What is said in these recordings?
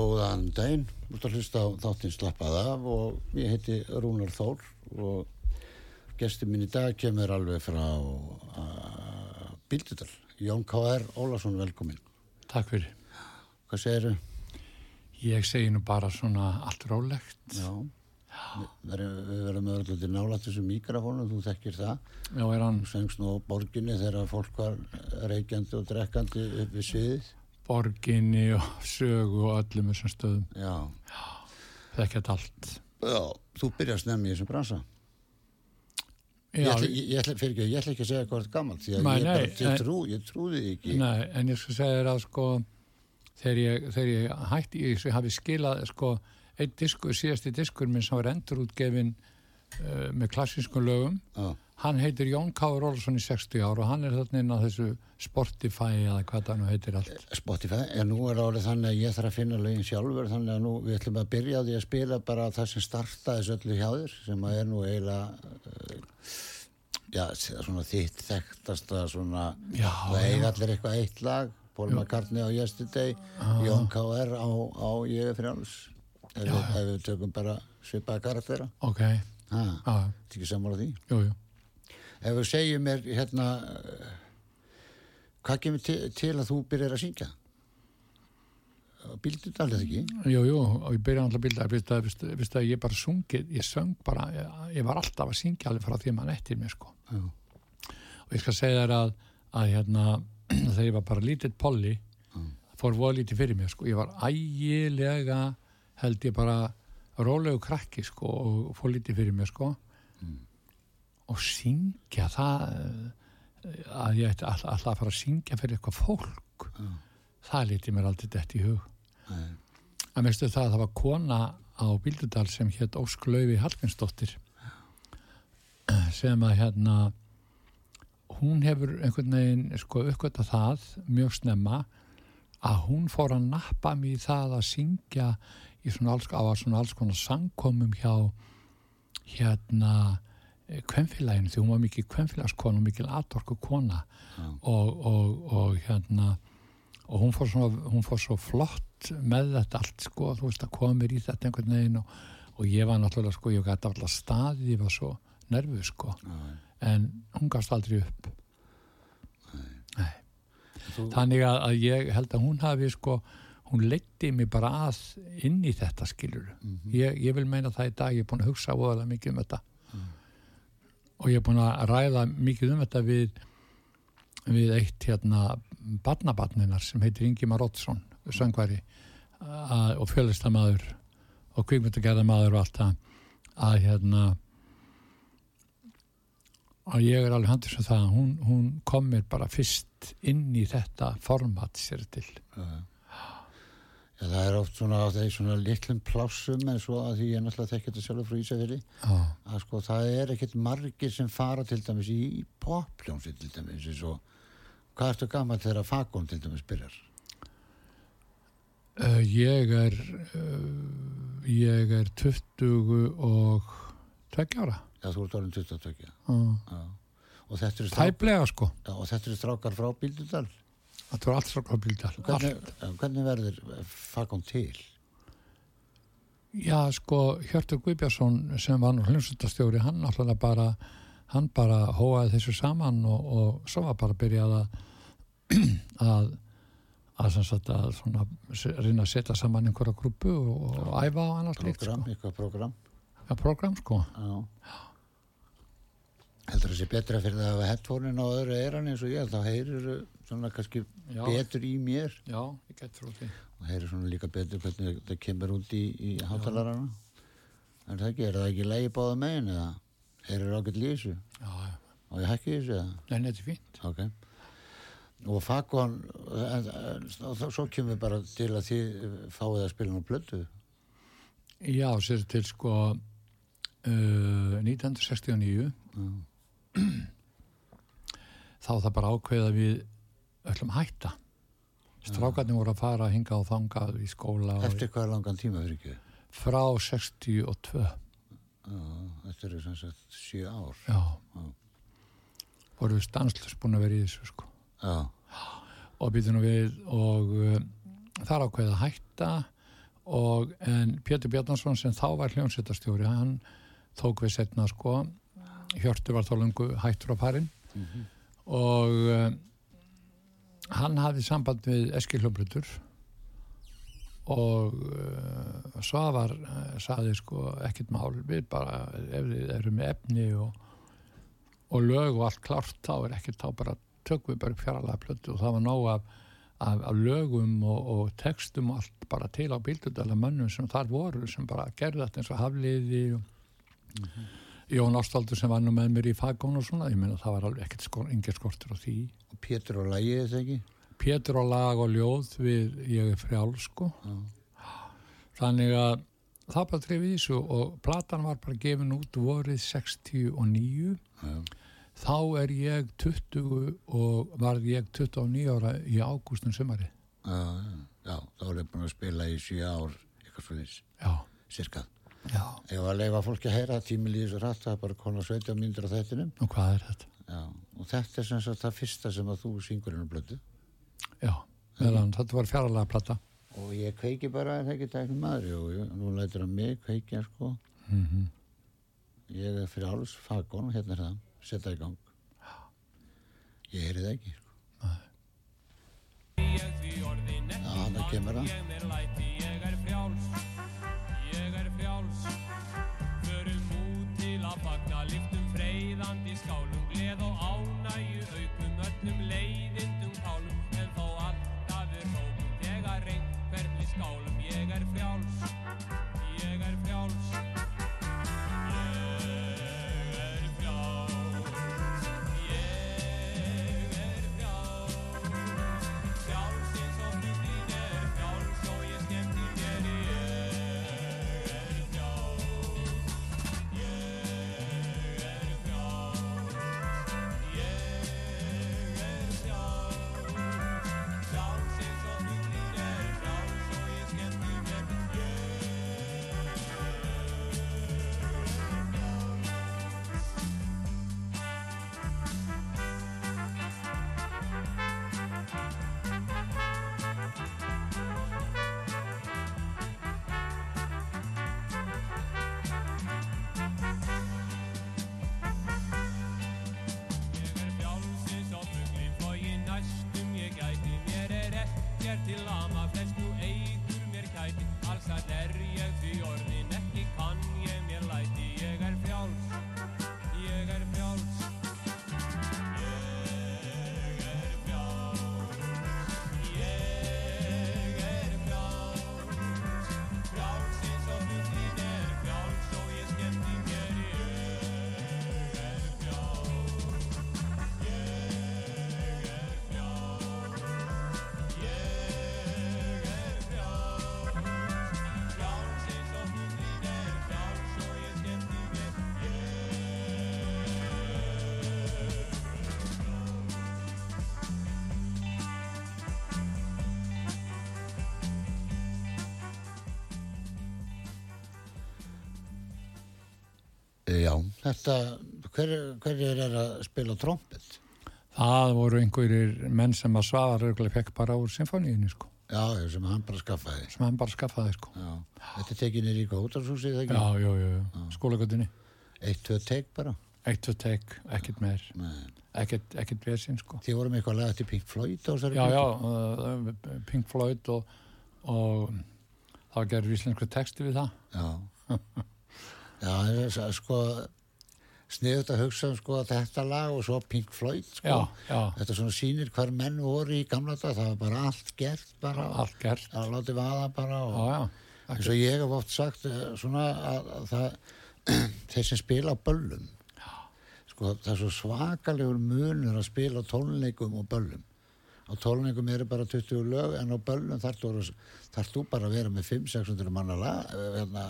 Góðan daginn, þú ert að hlusta á þáttinn slappað af og ég heiti Rúnar Þór og gestur minn í dag kemur alveg frá uh, Bíldudal, Jón K.R. Ólason, velkomin. Takk fyrir. Hvað segir þau? Ég segi nú bara svona allt rólegt. Já, við verðum öllu til nála þessu mikrofónu, þú þekkir það. Já, er hann... Þú sengst nú borginni þegar fólk var reykjandi og drekkandi upp við sviðið borginni og sögu og öllum þessum stöðum. Já. það er ekkert allt. Já, þú byrjar snemmi í þessum bransa. Já, ég, ætla, ég, ég, ætla, ekki, ég ætla ekki að segja hvað er gammalt því að nei, ég, bara, nei, trú, ég trúði ekki. Nei, en ég skal segja þér að sko þegar ég, þegar ég hætti ég hafi skilað sko einn diskur, síðasti diskur minn sem var endurútgefin uh, með klassískum lögum. Já Hann heitir Jón K. Rólsson í 60 ár og hann er þarna inn á þessu Spotify eða hvað það nú heitir allt. Spotify, en nú er árið þannig að ég þarf að finna lögin sjálfur þannig að nú við ætlum að byrja á því að spila bara það sem startaði söllu hjá þér sem að er nú eiginlega, uh, já, svona þitt þekktasta svona, já, það eiga allir eitthvað eitt lag, Paul McCartney á Yesterday, ah. Jón K. R. á, á Ég er frjáls, ef, við tökum bara svipaða karaktera. Ok. Það er ekki sammála því. Jú, jú ef þú segir mér hérna hvað kemur til, til að þú byrjar að syngja? Bildið það alveg ekki? Jú, jú, og ég byrjaði alltaf að bilda viðst að, viðst, viðst að ég bara sungið ég söng bara, ég, ég var alltaf að syngja alveg frá því að maður eftir mig sko. Já. og ég skal segja þér að að hérna, þegar ég var bara lítið polli, fór voða lítið fyrir mig sko, ég var ægilega held ég bara rólegu krakki sko og fór lítið fyrir mig sko og syngja það eh, að ég ætti alltaf all að fara að syngja fyrir eitthvað fólk mm. það liti mér aldrei dætt í hug mm. að mérstu það að það var kona á Bíldudal sem hétt Ósk Lauvi Hallgrímsdóttir sem að hérna hún hefur einhvern veginn sko uppgötta það mjög snemma að hún fór að nappa mér í það að syngja í svona alls, á svona alls konar sangkomum hjá hérna kvennfélaginu því hún var mikið kvennfélagskona og mikið atorku kona og, og, og hérna og hún fór, svona, hún fór svo flott með þetta allt sko þú veist að koma mér í þetta einhvern veginn og, og ég var náttúrulega sko ég gæti alltaf staðið, ég var svo nervuð sko. Nei. en hún gafst aldrei upp. Nei. Þú, þannig að, að ég held að hún hafi sko hún leitti mig bara að inn í þetta skilur ég, ég vil meina það í dag, ég er búin að hugsa voðalega mikið um þetta og ég er búin að ræða mikið um þetta við við eitt hérna barnabarninar sem heitir Ingimar Oddsson söngværi að, og fjölistamæður og kvikmyndagerðamæður og allt það að hérna að ég er alveg handur sem það að hún, hún kom mér bara fyrst inn í þetta format sér til ja, það er oft svona á þeir svona litlum plássum en svo að því ég náttúrulega þekki þetta sjálfur frá Ísafjörði Já, að sko það er ekkert margir sem fara til dæmis í popljónsi til dæmis eins og hvað ertu gammal þegar að fagum til dæmis byrjar? Uh, ég er uh, ég er 20 og 20 ára. Já þú ert orðin 22 já. uh, og þetta eru strák, tæplega sko. Já, og þetta eru strákar frá Bíldudal þetta var allt svo bíldal hvernig, hvernig verður fagum til? Já, sko, Hjörtur Guðbjörnsson sem var nú hljómsveitastjóri, hann alltaf bara, hann bara hóaði þessu saman og, og svo var bara að að að, sem sagt, að svona, reyna að setja saman einhverja grúpu og, og æfa á annars líkt, program, sko. eitthvað program Já, program, sko. já heldur það sé betra fyrir það að hafa headphone-in á öðru eiran eins og ég þá heyrir svona kannski Já. betur í mér. Já, ég get trú því. og heyrir svona líka betur hvernig það kemur út í, í hátalarana. Er það ekki, er það ekki leiði báða megin eða? Heyrir ágætt lísu Já, já. og ég hækki þessu Nei, þetta er fínt. ok. Og en, en, og svo kemur bara til að þið fáið að spila nú blödu Já, sér til, sko, uh, 1969 þá það bara ákveða við öllum hætta. Strákarnir voru að fara hinga og þangað í skóla eftir hvað langan tíma fyrir ekki? Frá 62 Já, þetta eru sem sagt sjö ár. Já. Já. voru við stanslust búin að vera í þessu sko. Já, og býtum við og uh, þar ákveða að hætta og en Pétur Bjarnarsson sem þá var hljómsveitastjóri hann tók við setna sko Hjörtur var þá lengu hættur á parinn og uh, hann hafði samband við Eskil Hljómbrutur og uh, Svavar uh, saði sko ekkert mál við bara ef við erum með efni og, og lög og allt klárt þá er ekkert þá bara tökum við bara fjaralega plötu og það var nóg af, af, af lögum og, og textum og allt bara til á bíldudala mönnum sem þar voru sem bara gerði þetta eins og hafliði og Jón Ástaldur sem var nú með mér í fagón og svona, ég meina það var alveg ekkert skor, engin skortur á því. og Pétur og lægið þetta ekki? Pétur á lag og ljóð við ég er frjál sko. Þannig að það bara trefið þessu og platan var bara gefin út vorið 69 já, þá er ég 20 og varð ég 29 ára í ágústum sumari. já, já, já, þá er ég búin að spila í sjö ár eitthvað svo þess, Já, já. ef að leifa fólki að heyra tími líður svo rætt það er bara konar 17 mínútur á þettinum Og hvað er þetta? já, og þetta er sem sagt það fyrsta sem að þú syngur hennar blödu Já, meðan þetta var fjaralega plata. og ég kveiki bara en það ekki tæknum maður? Og ég, nú lætur hann mig kveikja sko. Mm ég er fyrir alls fagón hérna er það, setja í gang. Ég heyri það ekki sko. já, hann kemur það til lama þetta, hver, hverjir er að spila trompet? Það voru einhverjir menn sem að Svavar örgulega fekk bara úr symfóníunni sko, Já, já, sem hann bara skaffaði. sem hann bara skaffaði sko. Já, þetta tekinir í útafshúsið, það Já, já, já, já. skólagötunni. Eitt, tvö teik bara. Eitt og tek, ekkert meir, ekkert, ekkert vesinn sko. Þið vorum eitthvað að lega til Pink Floyd á þessari Já, já, plötu? uh, Pink Floyd og, og það gerur íslensku texti við það. Já. Já, sko sniðut að hugsa um sko þetta lag og svo Pink Floyd sko. Já, já, Þetta svona sýnir hvar menn voru í gamla dag, það var bara allt gert bara. allt gert. Það láti vaða bara og já, eins og ég hef oft sagt eh, svona að, að það, þeir sem spila böllum, sko það er svo svakalegur munur að spila tónleikum og böllum. Á tónleikum eru bara 20 lög en á böllum þarf þú, bara að vera með 500-600 manna lag, eh, hérna,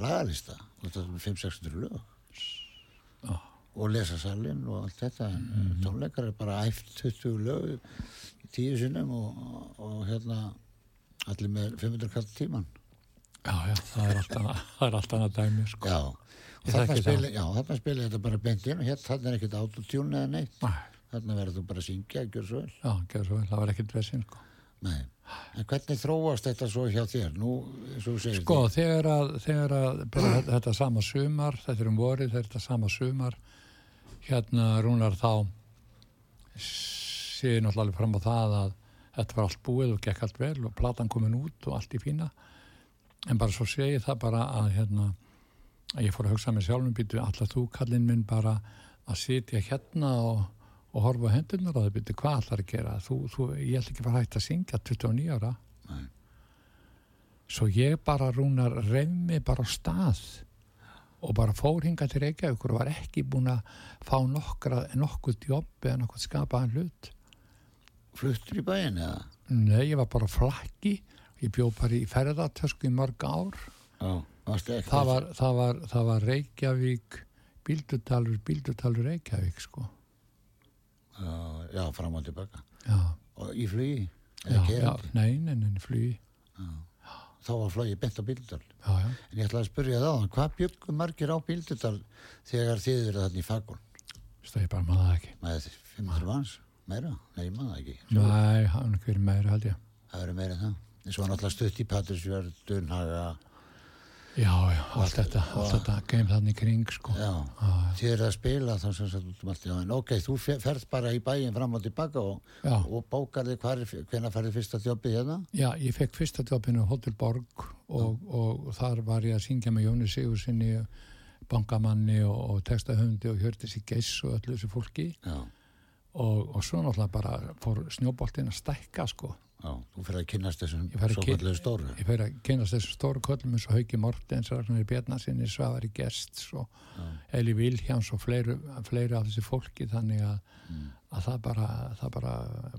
lagalista og þetta með 500-600 lög og lesa salin og allt þetta. Mm tónleikar er bara æft 20 lög í tíu sinnum og, og hérna allir með 500 kall tíman já, já, það er allt annað, er dæmi sko. já, og þarna spila, já, þarna spila þetta bara beint inn og hérna þarna er ekkert autotune eða neitt. Næ, þarna verður þú bara að syngja, gjör svo vel. Já, gerur svo vel, það var ekkert vesinn sko. Nei. en hvernig þróast þetta svo hjá þér nú, Sko, þegar að, þegar að bara þetta, sama sumar, þetta er um vorið, þetta sama sumar, hérna rúnar þá sé ég náttúrulega fram á það að þetta var allt búið og gekk allt vel og platan komin út og allt í fína. En bara svo ég það bara að hérna, að ég fór að hugsa með sjálfum býtu, allar þú kallinn minn bara að sitja hérna og, og horfa á hendurnar og það býtu, hvað allar að gera? Þú, þú, ég ætla ekki að fara hægt að syngja 29 ára. Nei. Svo ég bara rúnar reymi bara á stað og bara fór hinga til Reykjavík og var ekki búin að fá nokkra, nokkuð jobb eða nokkuð skapaðan hlut. fluttur í bæin eða Nei, ég var bara flakki, ég bjó bara í ferðartösku í mörg ár. ekki Það var, það var, það var Reykjavík, bíldudalur, bíldudalur Reykjavík, sko. Já, já, fram og tilbaka. Já, og í flugi? Já, já, nei, nei, nei, flugi. þá var flogið bent á Bíldudal. Já, já, en ég ætla að spyrja það hvað byggum margir á Bíldudal þegar þið eru þarna í fagun? Stóð ég bara maður það ekki. með 500 manns, meira, nei, maður það ekki. Nei, hann er meira held ég. það eru meira en það. Eins og var náttúrulega stutt í Patrísjörn, Dunhaga Já, já, allt þetta, allt þetta geim þannig kring, sko. já, þið eru að spila þá sem sagt um ok, þú fe- ferð bara í bæinn fram og tilbaka og, og bókar þig hvenær færði fyrsta þjópið hérna? Já, ég fekk fyrsta jobbinu á Hotel Borg og, og þar var ég að syngja með Jóni Sigursinni, bankamanni og, og textahöfundi og hjörti sér geiss og öllu þessu fólki. Og, og svo náttúrulega bara fór snjóboltinn að stækka sko. Já, þú fyrir að kynnast þessum Ég fer að svo kyn- kallega stóru Ég fer að kynast þessu stóru köllum eins og Hauki Mortens, Ragnar Bjarnasinni, Svavari Gests og Eli Viljáns og fleiri, af þessu fólki þannig að, að það bara, það bara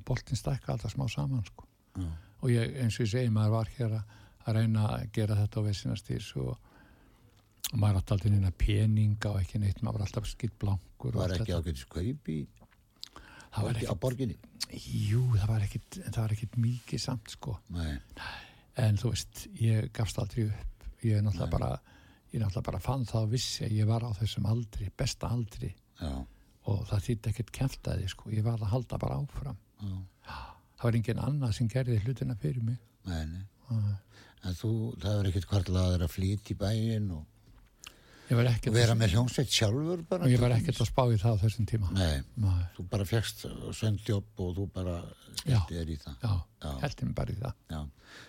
boltinn stækka alltaf smá saman sko. Já. og ég, eins og ég segi, maður var hér að, að reyna að gera þetta á vesinastýrs og, og maður átti aldrei neina peninga og ekki neitt, maður var alltaf skilt blankur var ekki þetta. ágætis kaup í það var á ekkit, borginni? Jú, það var ekkit var ekkit mikið samt sko. Nei, en þú veist, ég gafst aldrei upp. Ég náttúrulega bara ég náttúrulega bara fann það og vissi að ég var á þessum aldri besta aldri. Já, og það þýtti ekkert kæftæði sko, ég var að halda bara áfram. Já, það var engin annað sem gerði hlutina fyrir mig. Nei, en þú, það er ekkert hvartlaður að flýta í bæinn og var og vera með hljómsveit sjálfur bara og ég var ekkert að spá í það á þessum tíma Nei, Nei. þú bara fegst söngdjóp og þú bara Já. þér í það já, Já. heldur mig bara í það Já,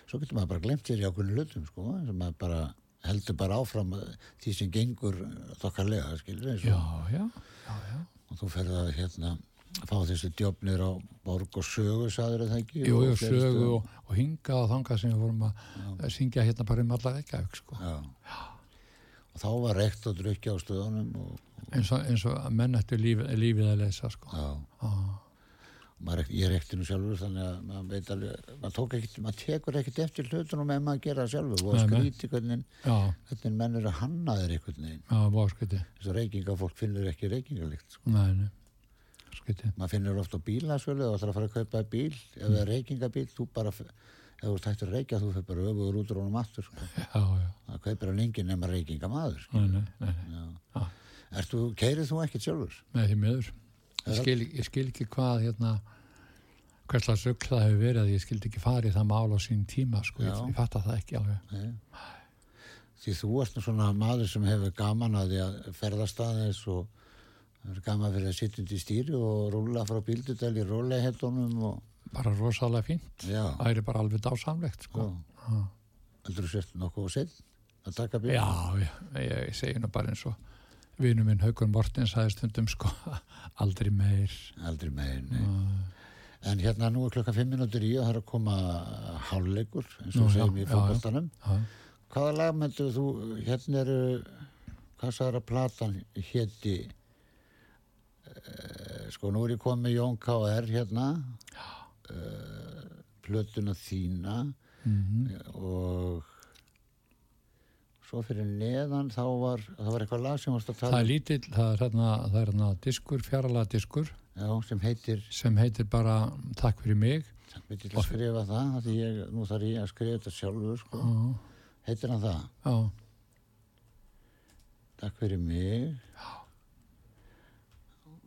svo getur maður bara glemt sér í ákveðinu hlutum sko, sem maður bara heldur bara áfram að því sem gengur þokkarlega, skilur eins já, og, já, já, já. og þú ferð að hérna fá þessi djópnir á borg og sögu, sagður það ekki Jú, og jú, sögu og, og hinga og þanga sem við vorum að að syngja hérna bara um alla Reykjavík sko. Já. og þá var reykt og drukja á stöðunum og, eins, og, eins og að menn eftir líf, lífið að leysa sko. ég reykti nú sjálfur þannig að maður veit alveg maður, ekkit, maður tekur ekkert eftir hlutunum ef maður gera það sjálfur og skríti hvernig, menn eru hannaðir þess að reykingafólk finnur ekki reykingalikt sko. nei, nei, skuti maður finnur ofta bílasölu og ætlar að fara að kaupa bíl ef það er reykingabíl, þú bara ef þú ert hægt að reykja, þú fyrir bara öfugur út úr honum aftur sko. já, já, það kaupir hann enginn nema reykingamaður sko. nei, nei, nei, nei. Ertu, keirið þú ekkert sjálfur? með því miður ég skil, ég skil ekki hvað hérna hverslega sögl það hefur verið að ég skildi ekki farið það mál á sín tíma sko, ég, ég fatta það ekki alveg Nei. Því þú ert svona maður sem hefur gaman að því að ferðast aðeins og er gaman fyrir að sitja undir stýri og rúla frá bíldudal í róleihættunum og bara rosalega fínt já, það er bara alveg dásamlegt sko. Heldur þú sért nokkuð og sinn að taka bíl? já, ég, ég segi nú bara eins og vinnu minn Haukur Mortens sagði stundum sko aldrei meir Aldrei megin, nei. En hérna nú er klokka fimm minútur í og það er að koma hálfleikur, eins Nú, og já, segjum í já, fótboltanum. já, Hvaða lag myndu þú, hérna eru, hvað sagður að platan héti, uh, sko nú er ég komið Jón K.R. hérna, uh, plötuna þína. Mhm, og svo fyrir neðan þá var, það var eitthvað lag sem varst að það tala er lítill það er hérna, það er hérna diskur, fjaralega diskur já, sem heitir, sem heitir bara Takk fyrir mig. Veit ég að skrifa það, því ég, nú þarf ég að skrifa þetta sjálfur, sko, já, heitir hann það? já, Takk fyrir mig.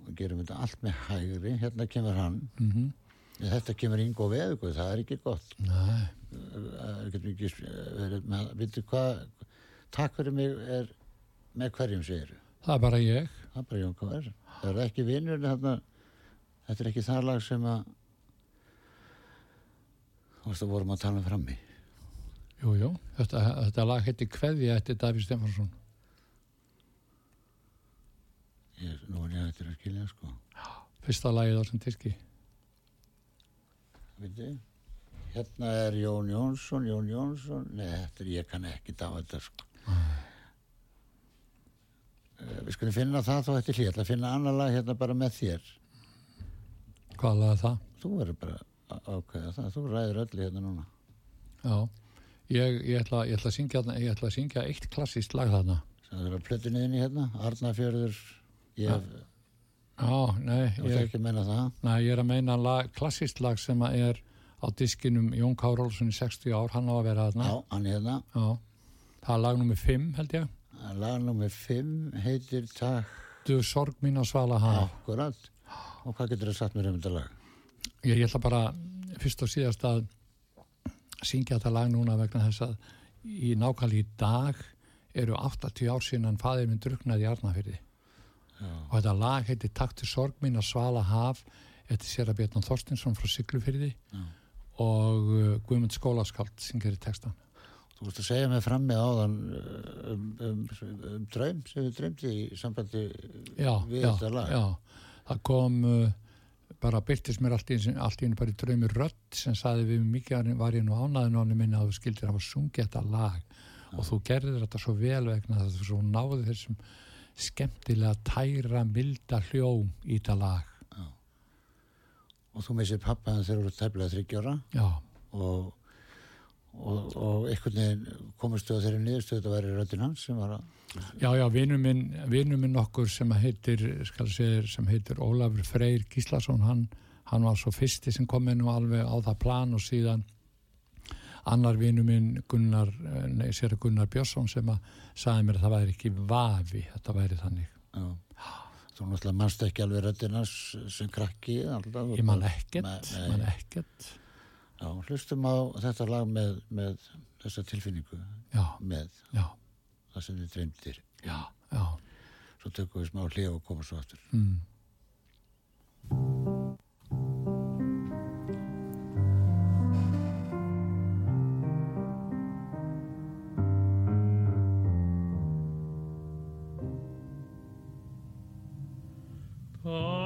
Og gerum þetta allt með hægri. Hérna kemur hann. Mhm þetta kemur Ingo Veðugur, það er ekki gott. Nei, það getur ekki verið með, veitu hvað takk fyrir mig er með hverjum segir það er bara ég. Það er bara Jón K.R. það er ekki vinnur þarna. Þetta er ekki það lag sem að þú veist að vorum að tala um frammi. Jú, jú, þetta, þetta lag heitir Kveðja eftir Davíð Stefansson ég, nú er ég eftir að skilja sko. Fyrsta lagið á sem diski veitu hérna er Jón Jónsson Jón Jónsson, nei þetta er ég kann ekki á þetta sko. Eh, við skulum finna það þá eftir hlýtt að finna annar lag hérna bara með þér. Hvað lag er það? þú verður bara ákveða það. Þú ræður öllu hérna núna. Já, ég, ég, ætla, ég, ætla að syngja, ég ætla að syngja eitt klassíst lag þarna. Sem það er að plötuninni hérna Arnafjörður ég hef, Já, nei, ég ég, ekki að meina það. Nei, ég er að meina lag, klassíst lag sem er á diskinum Jón K. Rólfsson í 60 ár, hann á að vera þarna. Já, hann er hérna Já, það er lag nummið 5 held ég. Lag nummer 5 heitir Takk. Du sorg mín að svala haf akkurat. Og hvað getur það satt mér um þetta lag? Ég, ég ætla bara fyrst og síðast að syngja þetta lag núna vegna þess að í nákvæmlega í dag eru 80 ár síðan faðir minn druknaði í Arnafyrði. Og þetta lag heitir Taktu sorg mín að svala haf eftir sér að Bjarnar Þorstinsson frá Siglufyrði Já. og uh, Guðmund Skólaskald syngir í textan Þú veist að segja mig frammi áðan uh, um, um, um draum sem við dreymdi í sambandi já, við já, þetta lag. já, það kom uh, bara byrtist mér allt í einu allt í einu bara í draumi rödd sem saði við mig mikið var ég nú ánaðin ánum minna að þú skildir að sungið þetta lag. Og þú gerðir þetta svo vel vegna þess að þú náði þessum skemmtilega tæra milda hljóm í þetta lag. Og þú missir pappaðan þegar þú eru tæflega þryggjóra já, og, og, og einhvern veginn komustu á þeirri niðurstöðu þetta væri röddinn hans sem var að já, já vinur minn, minn okkur sem heitir segja, sem heitir Ólafur Freyr Gíslason hann, hann var svo fyrsti sem kom inn og alveg á það plan og síðan annar vinnu minn Gunnar, eh, nei, sér Gunnar Björnsson sem að sagði mér að það væri ekki vafi, þetta væri þannig. Já. þú náttúrulega mannst ekki alveg röddinn hans sem krakki alltaf, ég man ekkert, Nei, nei. man ekkert. Já, hlustum á þetta lag með, með þessa tilfinningu. Já, með. Já. Það sem þið dreymdir. Já, já. Svo tökum við smá hlið og komum svo aftur. Mm. Taktu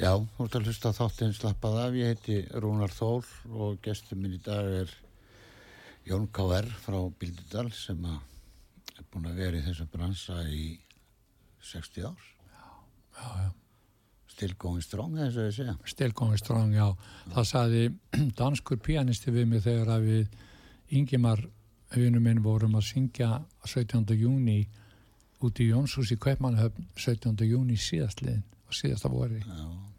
Já, þú ert að hlusta þáttinn slappað af, ég heiti Rúnar Þór og gestur minn í dag er Jón K.R. frá Bildudal sem að er búin að vera í þessum bransa í 60 ár. já, já Still going strong, eins og ég segja. Still going strong, já. Það saði danskur pianisti við mig þegar að við Ingimar vinnu minn vorum að syngja 17. júni út í Jónshús í Kaupmannhöfn 17. júni síðastliðin og síðasta vori. Já,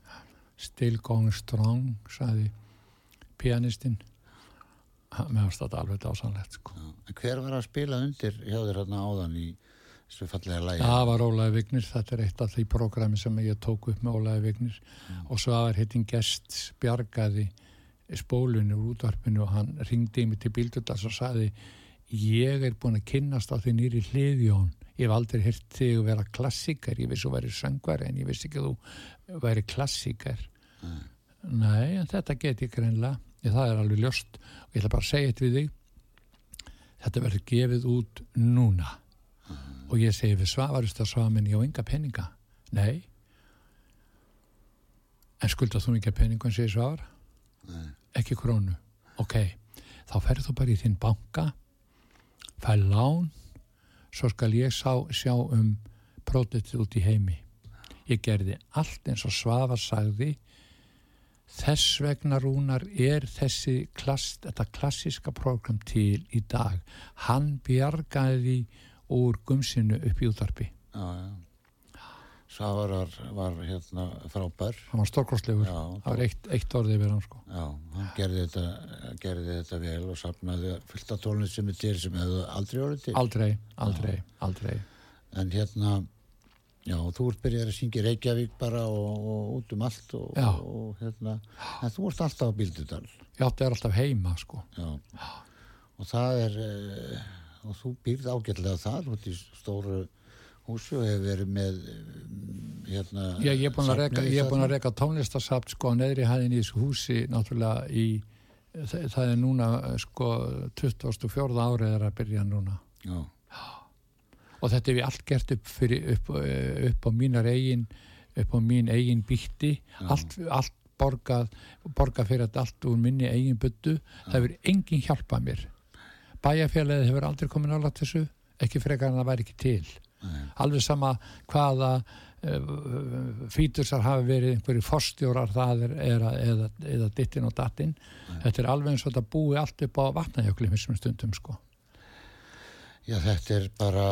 Still going strong, saði pianistinn. Varst þetta alveg dásanlegt, sko. hver var að spila undir hjá þér hérna áðan í þessu fallega lægi? Það var Ólaði Vignir, þetta er eitt af því prógrami sem ég tók upp með Ólaði Vignir og svo var hittin gest bjargaði spólunni úr útvarpinu og hann ringdi í mig til Bíldudals og sagði ég er búin að kynnast á því nýri hliðjón ég hef aldrei hirt þig að vera klassíkar ég vissi að þú væri söngvari en ég vissi ekki að þú væri klassíkar nei, en þetta get ég greinlega það er alveg ljóst. Og ég ætla bara að segja þetta við þig. Þetta verður gefið út núna. Og ég segi við svarust að svara minn ég á enga peninga. Nei. En skulda þú ekki peningun segi svar Nei. ekki krónu. Ok, þá ferð þú bara í þinn banka fær lán svo skal ég sá, sjá um pródutið út í heimi. Ég gerði allt eins og Svafa sagði þess vegna rúnar er þessi klass, þetta klassiska program til í dag hann bjargaði úr gumsinu upp í útvarpi Já, já. Svavar var, var hérna frábær. hann var stórkostlegur, Já, það var eitt, eitt orðið við hann sko Já, hann gerði þetta, gerði þetta vel og safnaði fullt af tólnið sem er til sem hefðu aldrei orðið til. aldrei, aldrei, aldrei En hérna, já, þú ert byrjað að syngja Reykjavík bara og, og út um allt og, Já. og, hérna, en þú ert alltaf á Bíldudal. ég átti þér alltaf heima sko Já, og það er, eh, og þú býrð ágætlega þar út í stóru húsi og hefur verið með, eh, hérna Já, ég er búin að safnið ég er búin að reka tónlistasapt sko á neðri hæðin í þessu húsi náttúrulega í það, það er núna eh, sko 24. árið er að byrja núna Já, og þetta hef ég allt gert upp, fyrir, upp, eh, upp á mínar eigin upp á mín eigin býtti. Allt, allt borgað borgað fyrir þetta allt úr minni eigin byttu það hefur enginn hjálpað mér. Bæjarfélagið hefur aldrei komin álægt þessu ekki frekar en það væri ekki til. Nei. alveg sama hvaða uh, fítursar hafi verið einhverju forstjórar það er, er eða, eða dittin og dattin. Þetta er alveg eins og þetta búi allt upp á vatnajökli þessum stundum sko Já, þetta er bara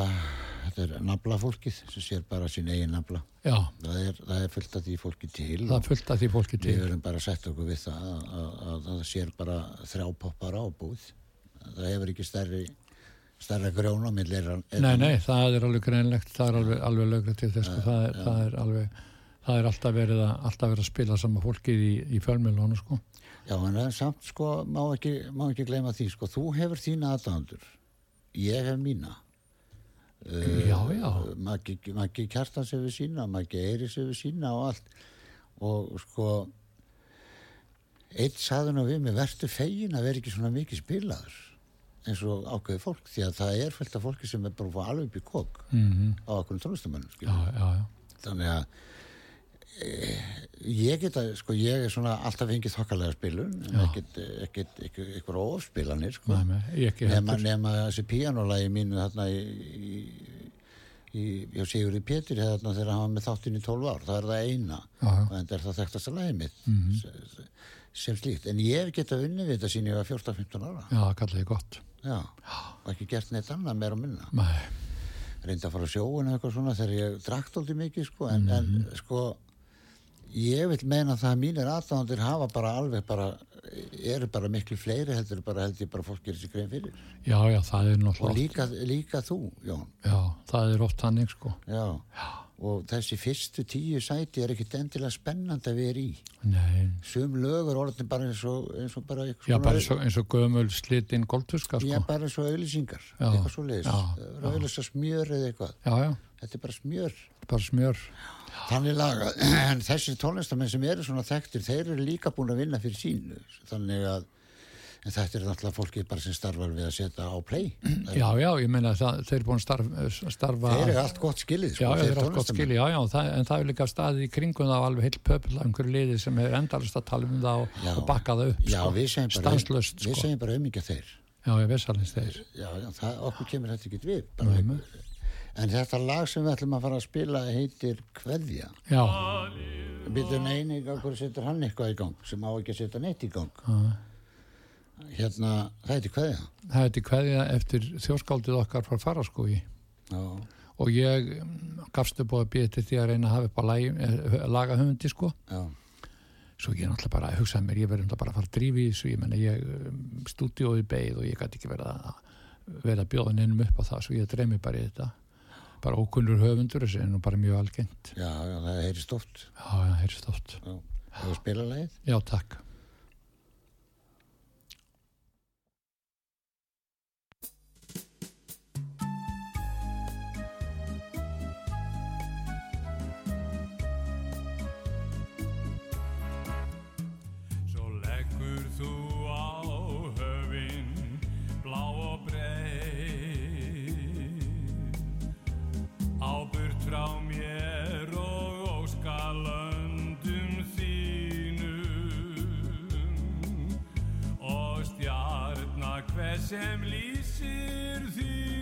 þetta er nafla fólkið sem sér bara sín eigin nafla. Já, það er, það er fullt af því fólki til það er fullt af því fólki til. við verðum bara að setja okkur við það að, að, að það sér bara þrjá poppar á búð. Það hefur ekki stærri stærra grjón á millir Nei, nei, það er alveg greinlegt, það er alveg, alveg lögrið til þess, sko, það, er, það er alveg það er alltaf verið að, alltaf verið að spila sama fólkið í, í fjölmjölunum, sko. Já, en samt sko, má ekki, má ekki gleyma því, sko, þú hefur þína aðdándur, ég hef mína. Uh, Já, já, Maggi, Maggi Kjartans hefur sína, Maggi Eiris hefur sína og allt. Og sko, eitt saði nú við mig, verður fegin að vera ekki svona mikið spilaður eins og ákveði fólk, því að það er fullt af fólki sem er bara alveg upp í kók mm á okkur já Þannig að ég geta, sko, ég er svona alltaf fengið þokkalega spilun, ekkert, ekkert ofspilanir, sko. Nema, nema þessi píanolagi mínu þarna í, í, í Sigurði Pétur þarna þegar hann var með þáttinn í 12 ár, það er það eina. Já. og en það er það þekktasta lagi mitt Mhm. sem, sem slíkt, en ég hef getað unnið við þetta sín ég var 14-15 ára. Já, það kallaði gott. Já, og ekki gert neitt annað meira og minna. Nei, reyndi að fara á sjóun eitthvað svona þegar ég drakt aldrei mikið sko, en, Mhm. en sko ég vil meina það að mínir aðdándir hafa bara alveg bara eru bara miklu fleiri heldur bara held ég bara fólk gerir sér grein fyrir. Já, já, það er og náttúrulega oft, líka, líka þú, Jón. Já, það er oft hannig, sko. Já. og þessi fyrstu tíu sæti er ekkit endilega spennandi að vera í. Nei, sum lögur orðin bara eins og, eins og bara já, bara eins og, eins og gömul slitinn golduska, Já, sko. bara eins og auðlýsingar Já, eitthvað svo leiðis, já, auðlýsa smjör eða eitthvað. Já, já, þetta er bara smjör. Bara smjör Þannig laga, en þessi tónlistamenn sem eru svona þekktir, þeir eru líka búin að vinna fyrir sínu, þannig að en þetta er náttúrulega fólkið bara sem starfar við að setja á play. Já, já, ég meina það, þeir eru búin að starf, starfa Þeir eru allt gott skilið, sko, já, þeir eru allt gott skilji, já, já, það, en það er líka staðið í kringum það á alveg heilt pöpil af einhverju liði sem hefur endalist að tala um það og, Já. og bakka það upp, Já, sko, við segjum bara, stanslöst, við sko, segjum bara auðmyggja þeir. já, ég veist alveg þeir, Já, já, það, okkur kemur þetta ekki við. Bara. En þetta lag sem við ætlum að fara að spila heitir Kveðja. já, Býtum eini, okkur setur hann eitthvað í gang sem á ekki að setja neitt í gang. Já. Hérna, það heitir Kveðja. það er til kveðja eftir þjóskáldið okkar frá faraskói Já, og ég mm, gafst upp á að býða til því að reyna að hafa upp á lagi, eh, laga höfundi, sko, já, svo ég náttúrulega bara hugsaði mér, ég verðum það bara að fara að drífi þessu, ég menna ég stúdíóði beið og ég gæti ekki verið að vera að bjóða neinum upp á það, svo ég dreymi bara í þetta bara ókunnur höfundur þessi nú bara mjög algengt já, já, það heyrist oft. já, já, heyrst oft Já, það er spila lagið. já, takk sem lýsir þína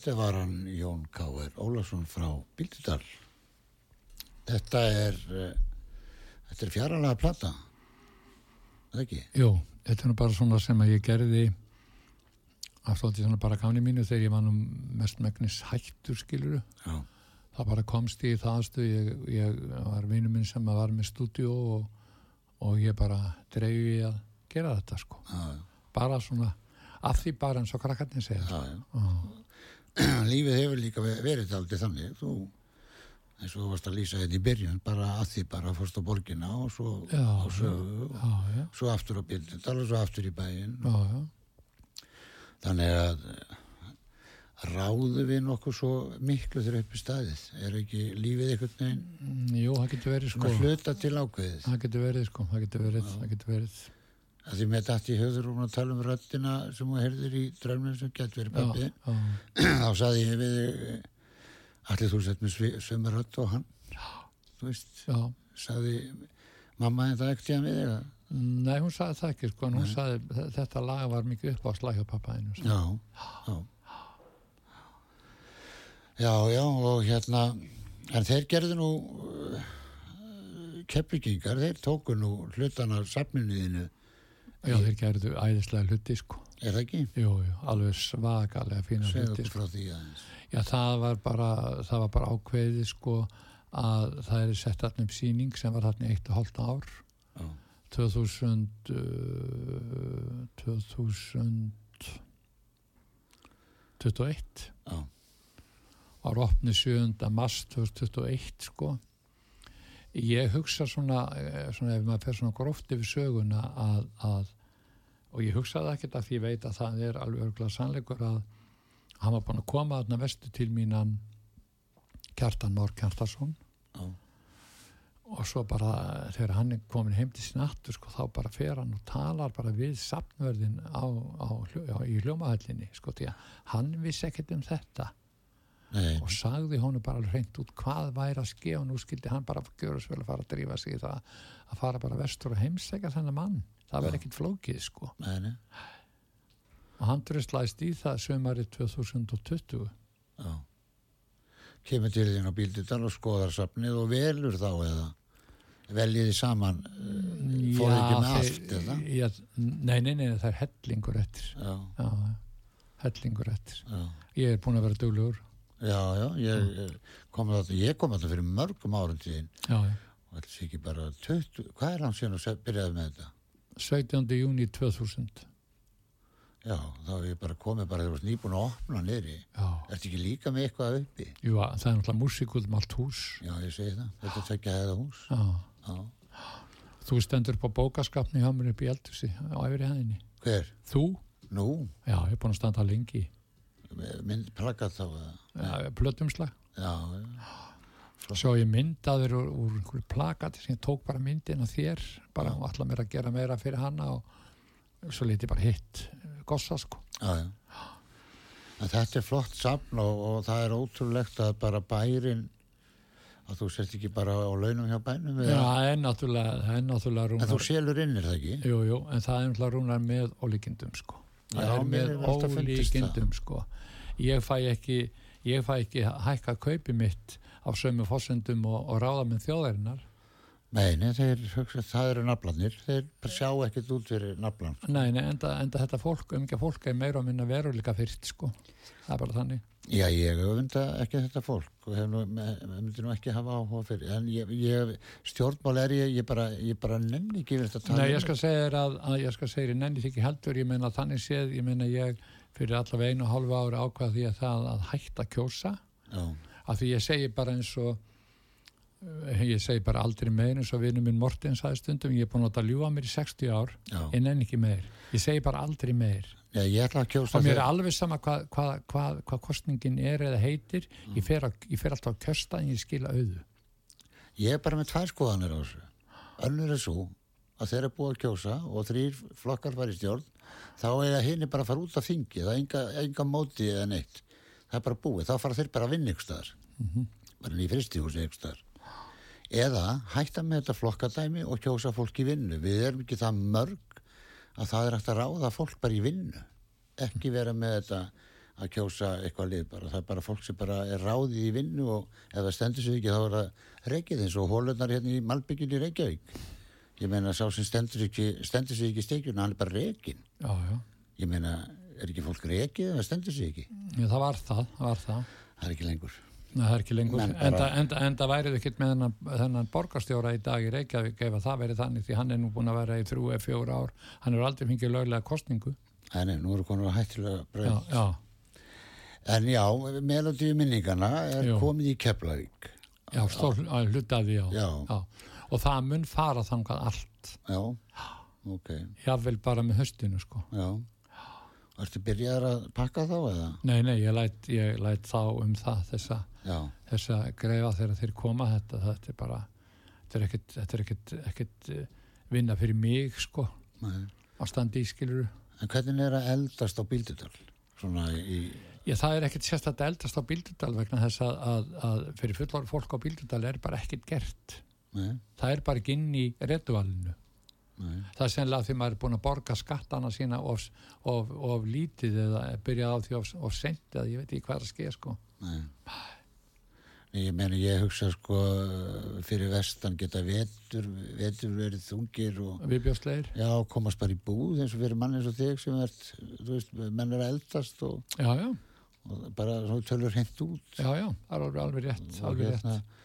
þetta var hann Jón K.R. Ólafsson frá Bíldudal. Þetta er, uh, þetta er fjaralega plata, það ekki? Jú, þetta er bara svona sem að ég gerði afstótti svona bara gáni mínu þegar ég var nú mest megnis hættur skiluru Já, það bara komst ég í það aðstöð ég, ég var vinur minn sem var með stúdíó og, og ég bara dreifi að gera þetta sko já, já, bara svona, af því bara eins og krakkarnir segja já, sko. já. Lífið hefur líka ve- verið aldrei þannig, þú, eins og þú varst að lýsa þetta í byrjun, bara að því bara fórst á borgina og svo Já, og já, já, svo aftur á Bíldudal og svo aftur í já Þannig að ráðu við nokkuð svo miklu þegar upp í staðið. Er ekki lífið einhvern veginn Mm, Jú, það getur verið sko. hluta til ákveðið? það getur verið sko, það getur verið, það getur verið að því með dætt í höfður og að tala um röddina sem þú heyrðir í drömmum sem gett verið pappi já, já, þá saði ég við allir þú sett með sömu rödd og hann. Þú veist, já. saði mamma þetta ekkert ég við þig? Að- Nei, hún sagði það ekki, sko, en hún sagði "Þe- þetta lag var mikið upp á slækja pappaðinu. já, já. Já, já og hérna en þeir gerðu nú uh, kepplikingar, þeir tóku nú hlutan af safninuðinu Já, þeir gerðu æðislega hluti, sko. er það ekki? Jú, jú, alveg svakalega fína segðu hluti, okkur sko. frá því aðeins Já, það var bara, það var bara ákveðið, sko, að það er sett allir upp síning sem var allir eitt og hálft ár. já, 2000, uh, 2021 já, var opnið 7. mars 2021 sko ég hugsa svona, eh, svona ef maður fer svona gróft yfir söguna að, að og ég hugsaði ekkert að því ég veit að það er alveg örgulega sannleikur að hann var búin að koma þarna vestu til mínan Kjartan Már Kjartarsson já, og svo bara þegar hann er komin heim til sín aftur sko þá bara fer hann og talar bara við safnverðin á, á, á, í hljómahallinni sko því að hann vissi ekkert um þetta nei, og sagði honum bara hreint út hvað væri að ske og nú skildi hann bara svo vel að fara að drífa sig í það að fara bara vestur og heimsækja þennan mann. Það verði ekkit flókið sko. Nei, nei. Og hann dröslaðist í það sömari 2020 Já. Kemur til þín á bíldudal og skoðar safnið og velur þá eða? Veljiði saman uh, fór ekki með allt eða? já, nei, nei, nei, það er hellingur eftir. Já, já, hellingur eftir. Já, ég er búin að vera duglegur Já, já, ég ég kom þetta, ég kom þetta fyrir mörgum árum tíðin og þetta sé ekki bara 20, hvað er hann síðan að byrjaði með þetta? 17. júni 2000 Já, þá er ég bara komið bara þegar þú varst nýbúin að opna niðri. já, Ertu ekki líka með eitthvað uppi? Jú, það er náttúrulega músík út um allt hús Já, ég segi það. Þetta er tvekja hefða hús. já. Já. þú stendur upp á bókaskapni hjá mér upp í eldhúsi á efri hæðinni Hver? þú? Nú? Já, ég er búin að standa lengi Mynd plaggat þá ja, plötumslag. Svo ég myndaður úr, úr einhverju plakati sem ég tók bara myndin af þér bara og ætla mér að gera meira fyrir hana og svo liti bara hitt gossa sko. Já, já. Þetta er flott safn og, og það er ótrúlegt að bara bærin að þú sért ekki bara á launum hjá bænum Já, það er náttúrulega, náttúrulega en þú rúnar selur inn er það ekki? jú, jú, en það er náttúrulega rúnar með ólíkindum sko það er með ólíkindum sko. Ég fæ ekki ég fæ ekki hækka kaupi mitt á sömu fórsendum og, og ráða með þjóðarinnar. Nei, nei, þeir, það eru naflanir þeir sjá ekkert út fyrir naflan Nei, nei, enda, enda þetta fólk, umgjá fólk er meira og minna veruleika fyrst, sko. Það er bara þannig. Já, ég öfunda ekki þetta fólk og hef nú, myndi nú ekki hafa áhuga fyrir en ég, ég stjórnmál er ég, ég bara, ég bara nenni ekki við þetta Nei, ég skal segja þér að, að ég skal segja þér, nenni því ekki heldur, ég meina þannig séð, ég meina ég fyrir allavega einu og hálfu ári ákvað því að það að hætta kjósa, Já, að því ég segi bara eins og, eh, ég segi bara aldrei meir eins og vinur minn Morten sagði stundum, ég er búin að ljúa mér í 60 ár, já, ég nenni ekki meir. Ég segi bara aldrei meir. Já, ég ætla að kjósa Og mér er alveg sama hvað hva, hva, hva kostningin er eða heitir, Mm. ég, fer að, ég fer alltaf að kjösta en ég skila auðu. Ég er bara með tvær skoðanir á þessu. Önnur er svo að þeir eru búið að kjósa og þrýr flokkar fara í stjórn, þá eiga hinn bara að fara út af þingi, það er enga, enga móti eða neitt. Það er bara búið, þá fara þeir bara að vinna ykkur staðar. Bara í fristíhúsi ykkur staðar. Eða hætta með þetta flokkadæmi og kjósa fólk í vinnu. Við erum ekki það mörg að það er hægt að ráða fólk bara í vinnu. Ekki vera með þetta að kjósa eitthvað lið bara. Það er bara fólk sem bara er ráðið í vinnu og ef það stendur sig ekki þá er það reikið eins og hólunar hérna í Malbyggjun í Reykjavík. Ég meina sá sem stendur, ekki, stendur sig ekki stekjuna, hann er bara já. Ég meina, er ekki fólk reikið ef það stendur sig ekki? Já, það var það, það var það. Það er ekki lengur. Nei, það er ekki lengur. Bara- Enda, enda, enda værið ekkert með þennan, þennan borgarstjóra í dag í Reykjavík ef að það verið þannig því hann er nú búin að vera í þrjú eða fjóra ár. Hann er aldrei fengið löglega kostningu. Er, nú eru konur að hættilega Já, bröð. já, En já, melodíu minningana er Jú. komið í Keflavík. já, stór að hlutaði, já. Já. Og það mun fara þangað allt. Já, ok, Jável bara með höstinu, sko. já. Ertu byrjaðar að pakka þá eða? Nei, nei, ég læt, ég læt þá um það, þessa, þessa greifa þegar þeir koma þetta, þetta er bara, þetta er ekkert, þetta er ekkert, ekkert eh, vinna fyrir mig, sko, nei. að standa í skiluru. En hvernig er að eldast á Bíldudal? Í, Já, það er ekkert sérstætt eldast á Bíldudal vegna þess að, að, að fyrir fullor fólk á Bíldudal er bara ekkert gert. nei, Það er bara ekki inn í retuvalinu. Nei, Það er sennilega því maður er búin að borga skattana sína of, of, of lítið eða byrjað á því of, of sent eða ég veit ekki hvað er að skeið sko. nei. Ég meni, ég hugsa sko fyrir vestan geta vetur, vetur verið þungir og Viðbjóðslegir. já, komast bara í búð eins og fyrir mann eins og þig sem er, veist, menn er eldast og, Já, já, og bara tölur hent út. já, já, það er alveg, rétt, alveg hérna, rétt.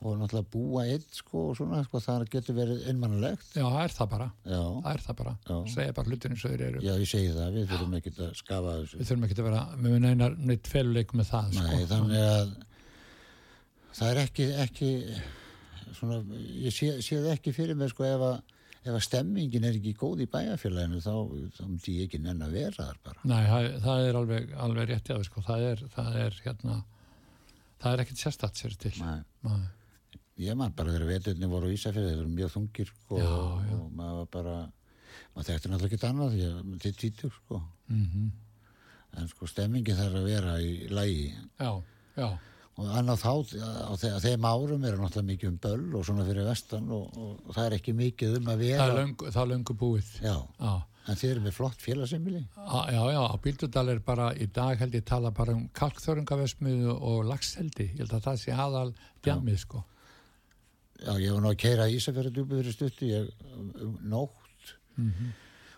Og náttúrulega búa einn sko og svona sko það getur verið einmannlegt Já, það er það bara, já, það er það bara. Já. Segja bara hlutin eins og þeir eru. já ég segi það við þurfum ekki að skafa þessu Við þurfum ekki að vera með neinar neitt feluleik með það sko. Nei, þannig að það er ekki, ekki svona, ég sé, sé það ekki fyrir mig sko ef að, ef að stemmingin er ekki góð í bæjarfélaginu þá, þá myndi ég ekki nenn að vera þar bara Nei, það, það er alveg, alveg rétt jáður sko. það, er, það er hérna það er ekkert sérstætt sér til Nei, Nei. Ég man bara þegar veturni voru á Ísafjörði þeir eru mjög þungir sko, Já, já. og maður var bara maður þekkti náttúrulega ekki annað því að til títur sko. Mm en sko stemmingin þarf að vera í lægi Já, já, og annað þá á þe- á þeim árum er náttúrulega mikið um böll og svona fyrir vestan og, og, og það er ekki mikið um að það vera er löngu, það er löngu búið. Já, Já, en þið eru með flott félagsemili Á- já, já, á Bíldudal er bara í dag held ég tala bara um kalkþörungavesmiðu og lagseldi, ég held að það sé aðal djamið sko já, ég var nú að keira Ísafjörðu djúpi fyrir stutti ég, um, um nótt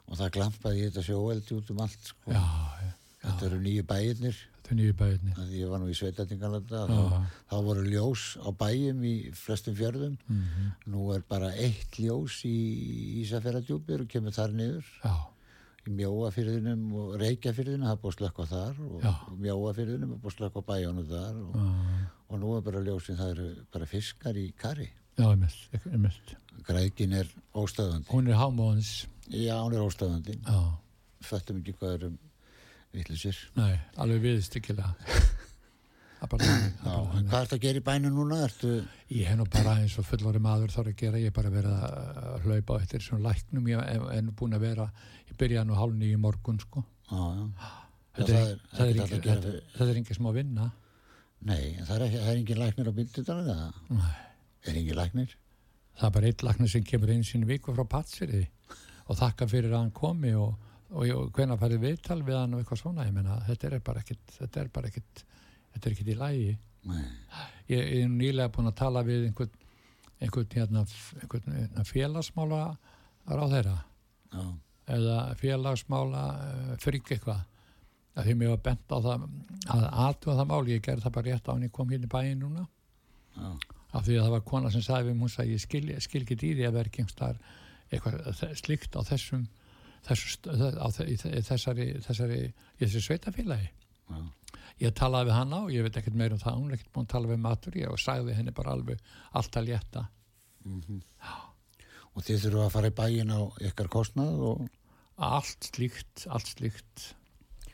og það glampaði í þetta sjóeldi út um allt sko. Já, já, þetta eru nýju bæirnir þetta nýju bæðinni. að ég var nú í sveitatingalanda Já. þá, þá voru ljós á bæjum í flestum fjörðum Mhm. nú er bara eitt ljós í Ísafjörðardjúpir og kemur þar niður í mjóafyrðinum og reykjafyrðinum það er búið að slökka þar og, Já. mjóafyrðinum er búið að slökka á bæjónu þar og, og nú er bara ljósin það eru bara fiskar í kari já, einmitt, grækin er óstöðandi Hún er hámóðins, já, hún er óstöðandi já, föttum ekki hvað er um vittlisir nei, alveg viðstykkilega. Það er það er hvað ertu að gera í bænu núna? Ertu, Ég hef nú bara eins og fullori maður þarf að gera, ég hef bara verið að hlaupa eftir svona læknum, ég hef nú búin að vera, ég byrjaði nú hálf nýju morgun, sko. já. Þetta það er, er það er, ekkert hægt engin, að gera þetta, fyrir- þetta er engin smá vinna. nei, það er, það er engin læknir á bildutalan eða? Nei. Er engin læknir? Það er bara eitt laknir sem kemur einu í viku frá Patsfyrði og þakka fyrir að hann komi og, og, og hvenær færði viðtal við hann og eitthvað svona, ég menna, þetta er bara ekkit, þetta er bara ekkit, þetta er ekkit í lægi. nei, Ég, er nýlega búin að tala við einhvern, einhvern, hérna, einhvern hérna, félagsmála ráð þeirra já, eða félagsmála uh, frík eitthvað. Að því mér var bent á það að aðtúa það máli, ég gerði það bara rétt á hann ég kom hérna í bæinn núna. Já, af því að það var kona sem sagði við mig, hún sagði ég skil, skil ekki því að vera einhverstaðar eitthvað þe- slíkt á þessum þessu, á, þessari, þessari í þessu sveitafélagi já. ég talaði við hana og ég veit ekkert meira um það hún er ekkert búin að tala við matur ég og sagði henni bara alveg allt að létta. Og þið þurfum að fara í bæin á ykkar kostnað og allt slíkt, allt slíkt.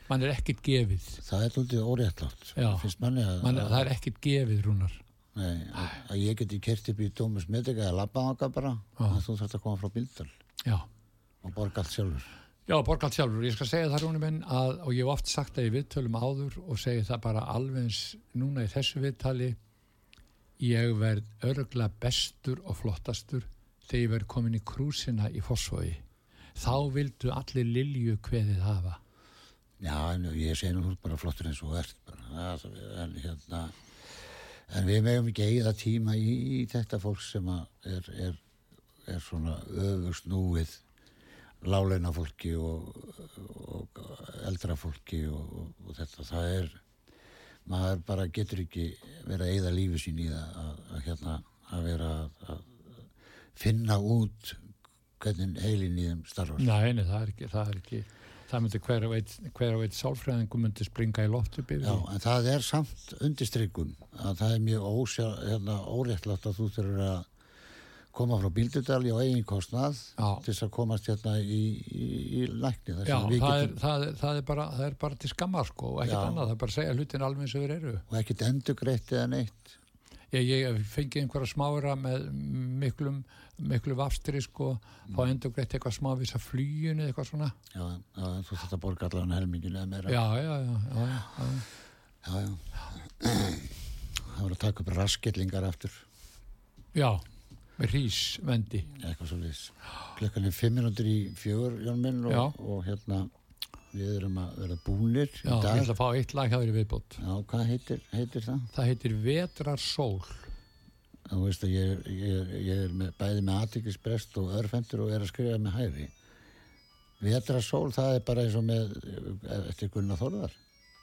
Mann er ekkert gefið. Það er lútið óréttlátt mann, það er ekkert gefið rúnar nei, að, að ég geti kert upp í Dómus Medica eða labba áka bara að þú þarft að koma frá Bíldal já og borga allt sjálfur Já, borgalt sjálfur. Ég skal segja það rúnum minn að, og ég hef oft sagt það í viðtölum áður og segi það bara alveg eins núna í þessu viðtali, ég verð örgla bestur og flottastur þegar ég verð komin í krúsina í fósfói. Þá vildu allir lilju kveðið hafa. já, en ég segi nú bara flottur eins og ert bara. Það, en, hérna, en við megum ekki eigða tíma í, í þetta fólk sem að er, er, er svona öfust núið láleina fólki og, og eldra fólki og, og, og þetta. Það er maður bara getur ekki verið að eigða lífi sín í það að, að, hérna, að vera að, að finna út hvernig heilin í þeim starfar. Nei, nei, það er ekki, það er ekki, það myndi hver og eitt, eitt sálfræðingum myndi springa í loft upp yfir Já, en það er samt undirstrykkum að það er mjög ósjá, hérna, óréttlátt að þú þurfur að koma frá Bíldudali á eigin kostnað Já. til þess að komast hérna í, í, í lækni Já, það er, það, er, það, er bara, það er bara til skammar sko og ekkert annað, það er bara að segja hlutin alveg eins og þeir eru. og ekkert endugreitt eða neitt Ég, ég fengi einhverja smára með miklum, miklu vafstri sko, fá endur greitt eitthvað smá við þess að flýjun eða eitthvað svona. já, já, þú þurft að borga allan helmingin eða meira Já, já, já, já, já, já. já, það voru að taka upp raskillingar aftur já með rísvendi. eitthvað svo liðs klukkan er fimm minútur í fjögur Jón minn og, og hérna við erum að vera búnir Já, ég ætla að fá eitt lag hjá þér í viðbót. já, hvað heitir, heitir það? Það heitir Vetrar sól. Þú veist að ég, er- ég, er- ég er með, bæði með aðtækisbrest og örfendur og er að skrifa með hæri Vetra sól, það er bara eins og með eftir Gunnar Þórðar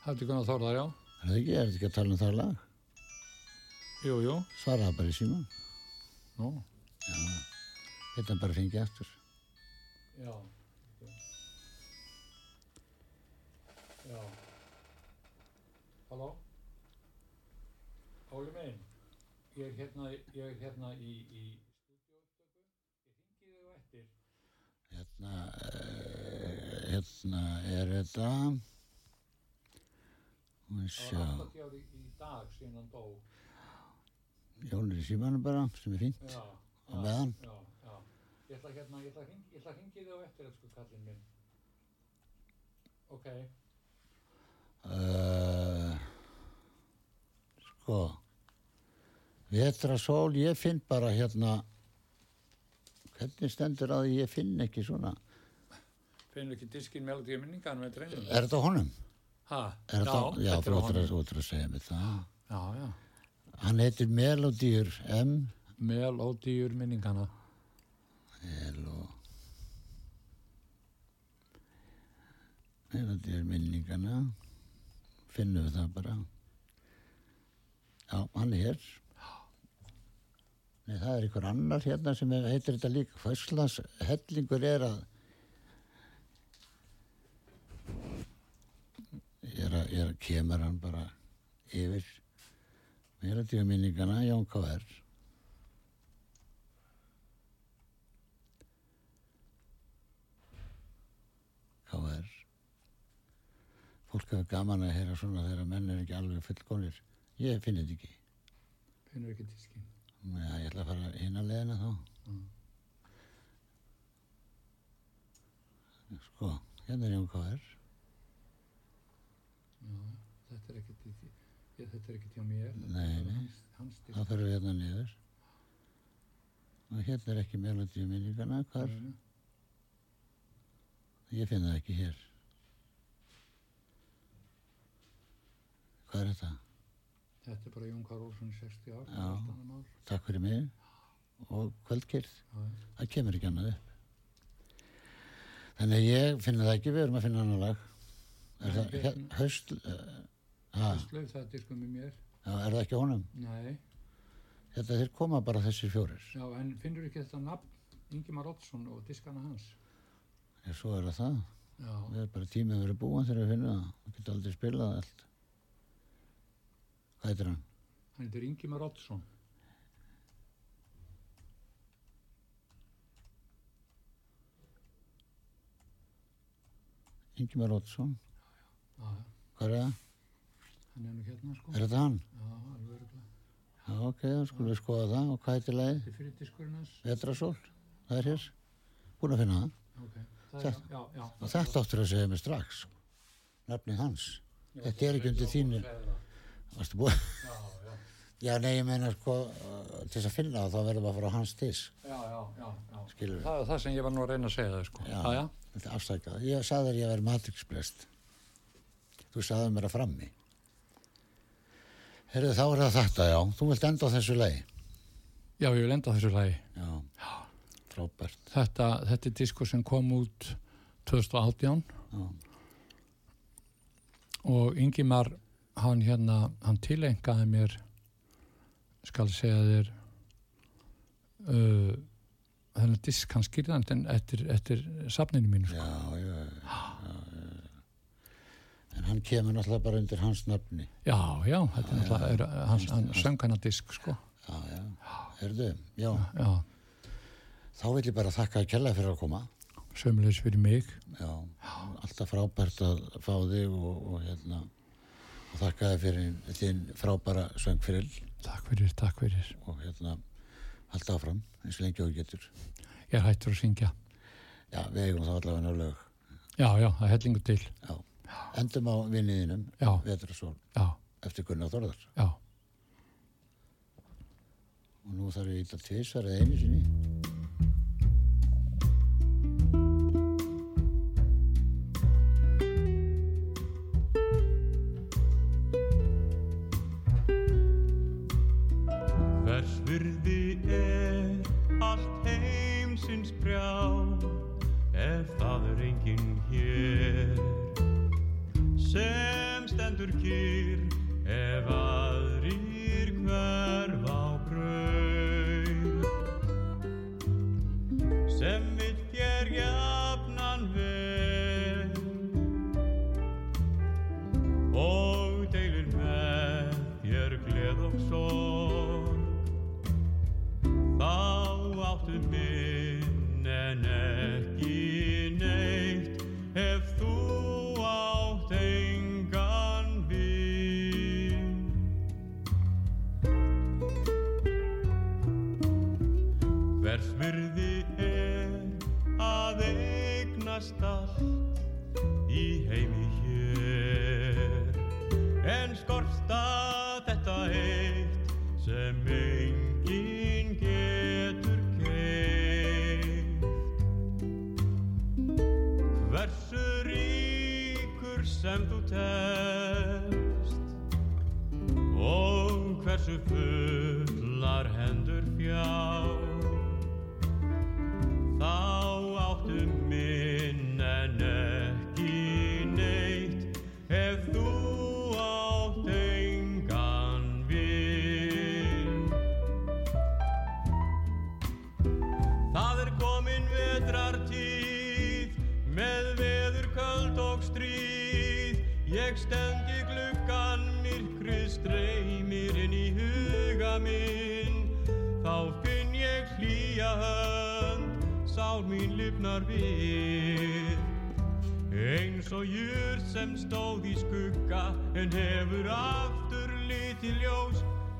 Það er Gunnar Þórðar, já. er það ekki, er þetta ekki að tala um það lag Jú, jú. svaraða bara í síman Nú, þetta bara fengi eftir já. Já. Halló? Óli minn, ég er hérna, ég er hérna í, í stúdíóupptöku. Ég ringi þig á eftir. hérna eh, hérna er þetta og við Það sjá var 80 ári í dag síðan hann dó. Jón er í símanum bara sem er fínt á meðan Já, já. Ég ætla hérna, ég ætla að hringi þig á eftir, elsku kallinn minn. Ok. uh, sko vetra sól ég finn bara hérna hvernig stendur að ég finn ekki svona Finnur ekki diskinn melodíu minningar með dreinum? er þetta honum? Ha? Er þetta, já, þetta er honum. þú ættir að segja mér það Já, já. hann heitir Melodýr M Melodíur minningana. Melo Melodýr minningana finnum við það bara. Já, hann er. Nei, það er einhver annar hérna sem er, heitir þetta líka. Hvers hellingur er að er að, er að kemur hann bara yfir meðlættíða minningana Jón K.R. K.R. Fólk hefur gaman að heyra svona þegar menn er ekki alveg fullgónir. Ég finn þetta ekki. Finnur ekki tískinn. Já, ég ætla að fara hinn að leiðina þá. Sko, hérna er Jón K.R. Þetta er ekkert í, ég, þetta er ekkert hjá mér. Nei, nei. Það fyrir hérna niður. Og hérna er ekki melodíu minningana, hvar? Ég finn það ekki hér. Hvað er þetta? Þetta er bara Jón Karl Olsson í 60 ár. Mál. Takk fyrir mig. Og já. Það kemur ekki annað upp. Þannig að ég finna það ekki, við erum að finna annar lag. Er það haust, uh, ha, Slauf það er diskum með mér. já, er það ekki honum? Nei. Þetta þeir koma bara þessir fjórir. Já, en finnur ekki þetta nafn Ingimar Oddsson og diskana hans? Já, svo er það það. Já. Við erum bara tímið verið búin þegar við finnum það. Við getum aldrei spilað allt. Hvað heitir hann? Hann heitir Ingimar Oddsson. Ingimar Ótsson. Já, já. Hvað er það? Hann er nú hérna, sko. Er þetta hann? Já, alveg örgulega. Já, ok, þá skulum við skoða það. Og hvað heitir lagið? Þetta er fyrir diskurinn hans. Vetrasól. Það er hér. Búin að finna það. Ok. Það er, já, já. Og þetta áttur að segja mig strax. Nafnið hans. Þetta er ekki undir þínu. Varstu búin? Já, já. Já, nei, ég meina sko, uh, til þess að finna það, þá verðum við að fara á hans disk. Já, já, já, já. Skilur við. Það er það sem ég var nú að reyna að segja það, sko. Já. já. já. Þetta er afsakað. Ég sagði þér ég að vera matrixblest. Þú sagði mér að frammi. Herðu, þá er það þetta, já. Þú vilt enda á þessu lagi. Já, ég vil enda á þessu lagi. Já. Frábært. Þetta, þetta er diskur sem kom út 2018 Já. og Ingimar, hann hérna, hann tilengaði mér, skal segja þér, uh, þennan disk hann skýrðandi eftir, eftir safninu mínu, sko. Já, já, já, já. En hann kemur náttúrulega bara undir hans nafni. Já, já, þetta er náttúrulega, er, hans, hann söng hann að disk, sko. Já, já. Herðu, já. Já, Þá vil ég bara þakka að kella fyrir að koma. sömulegis fyrir mig. Já. Alltaf frábært að fá þig og, og hérna, og þakka þig fyrir þinn frábæra söngfyrill. Takk fyrir, takk fyrir. og hérna halda áfram eins og lengi og getur Ég er hættur að syngja. já, við eigum þá allavega lög Já, já, það er hellingu til. já. endum á vinniðinum Vetrasól eftir Gunnar Þorðar já. og nú þarf ég að tvisvar eða einu sinni sem stendur kýr ef aðrir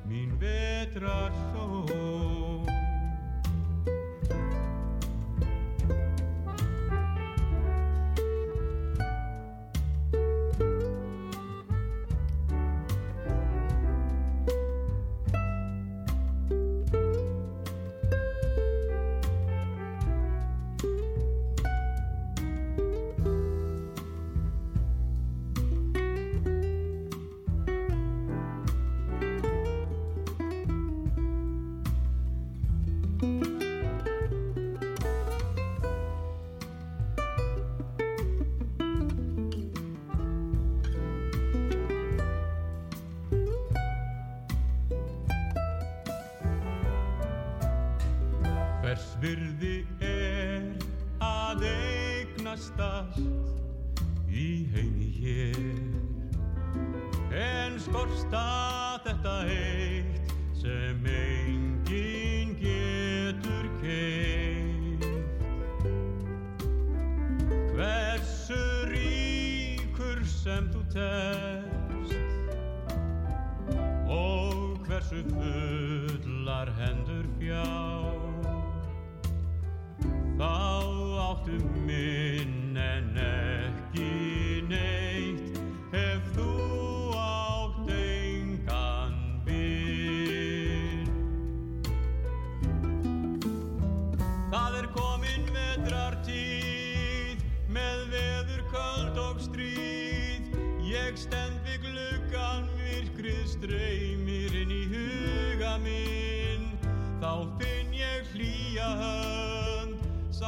ljós mín vetrar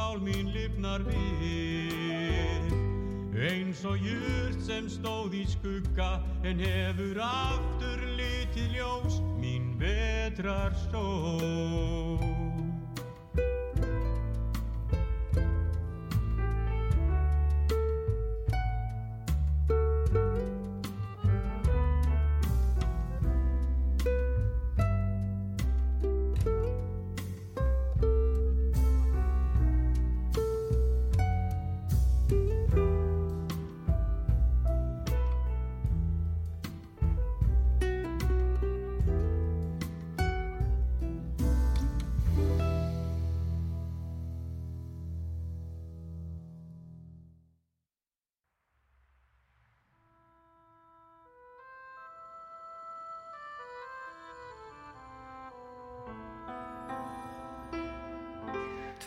sál mín lifnar við. Eins og jurt sem stóð í skugga en hefur aftur litið ljós mín vetrar sól